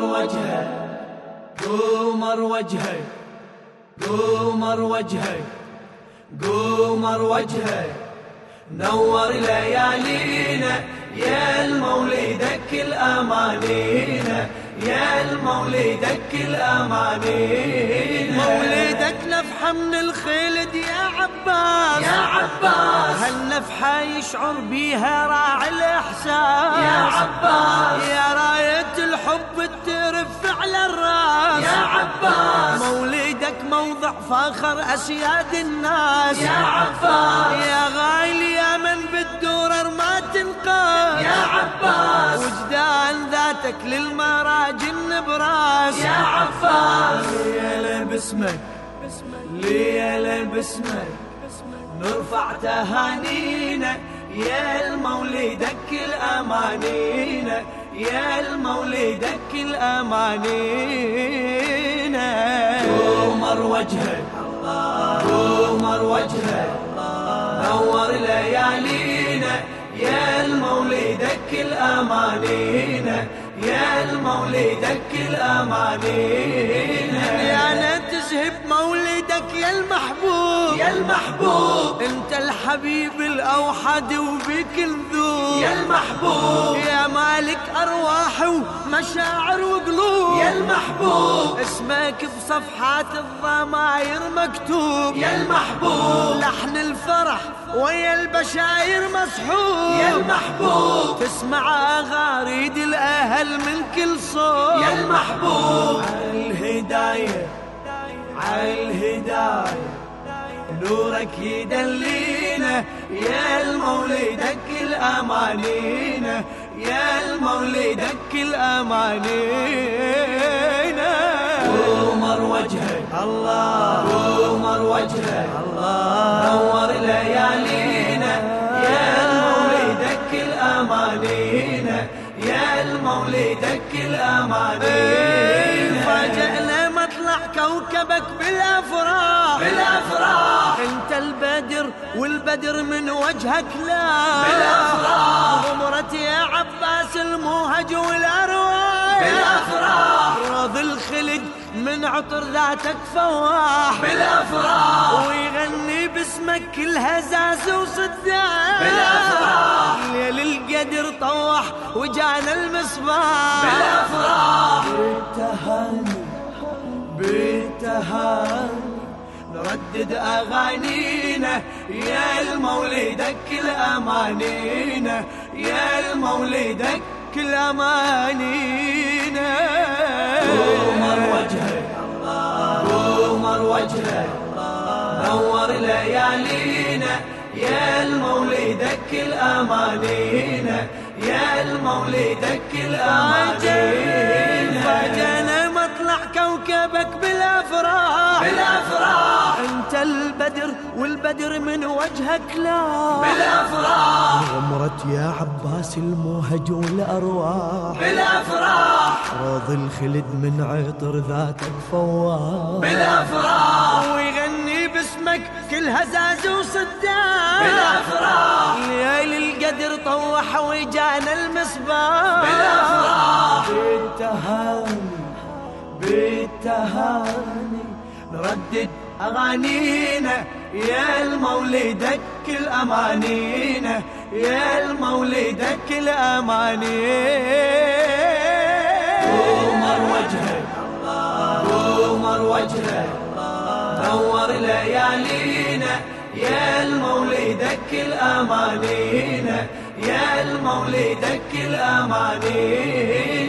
قمر وجهه قمر وجهه قمر وجهه قمر وجهه. نور ليالينا يا المولدك الأمانينا يا المولدك الأمانينا مولدك نفحة من الخلد يا عباس. يا عباس. هالنفحة يشعر بيها راعي الإحساس؟ يا عباس. يا راية الحب ترف على الرأس. يا عباس. مولدك موضع فخر أسياد الناس. يا عباس. يا غالي يا من بالدورر ما تنقاس. يا عباس. وجدان ذاتك للمراجل براس. يا عباس. ليلة باسمك. ليلة باسمك. نرفع تهانينا. يا المولدك الأمانينا يا المولدك الأمانينا قمر وجهك. قمر وجهك. نور ليالينا. يا المولدك الأمانينا يا المولدك الأمانينا يا تزهب مولدك يا المحبوب. يا المحبوب. انت الحبيب الاوحد وبك نذوب يا المحبوب. يا مالك ارواح ومشاعر وقلوب. يا المحبوب. اسمك بصفحات الضماير مكتوب. يا المحبوب. لحن الفرح ويا البشاير مسحوب يا المحبوب. تسمع اغاريد الاهل من كل صوب. يا المحبوب. الهداية على الهدايه نورك يدلينا يا المولدك الأمانينا يا المولدك الأمانينا قمر وجهك. الله. قمر وجهك. الله. نور ليالينا يا المولدك الأمانينا يا المولدك الأمانينا مطلع كوكبك بالأفراح. بالأفراح. أنت البدر والبدر من وجهك لا. بالأفراح. غمرت يا عباس الموهج والأرواح. بالأفراح. روض الخلد من عطر ذاتك فواح. بالأفراح. ويغني باسمك كل هزاز وصداح. بالأفراح. ليل القدر طوح وجانا المصباح. بالأفراح. بالتهاني بالتهاني نردد أغانينا يا المولدك الأمانينا يا المولدك الأمانينا. قمر وجهك قمر وجهك نور ليالينا. يا المولدك الأمانينا يا المولدك الأمانينا. كوكبك بالأفراح. بالأفراح. أنت البدر والبدر من وجهك لا. بالأفراح. غمرت يا عباس الموهج والأرواح. بالأفراح. روض الخلد من عطر ذاتك فواح. بالأفراح. ويغني باسمك كل هزاز وصداح. بالأفراح. ليل القدر طوح وجانا المصباح. بالأفراح. بالتهاني بالتهاني نردد أغانينا يا المولدك الأمانينا يا المولدك الأمانينا. قمر وجهك قمر وجهك. نور ليالينا يا المولدك الأمانينا يا المولدك الأمانينا.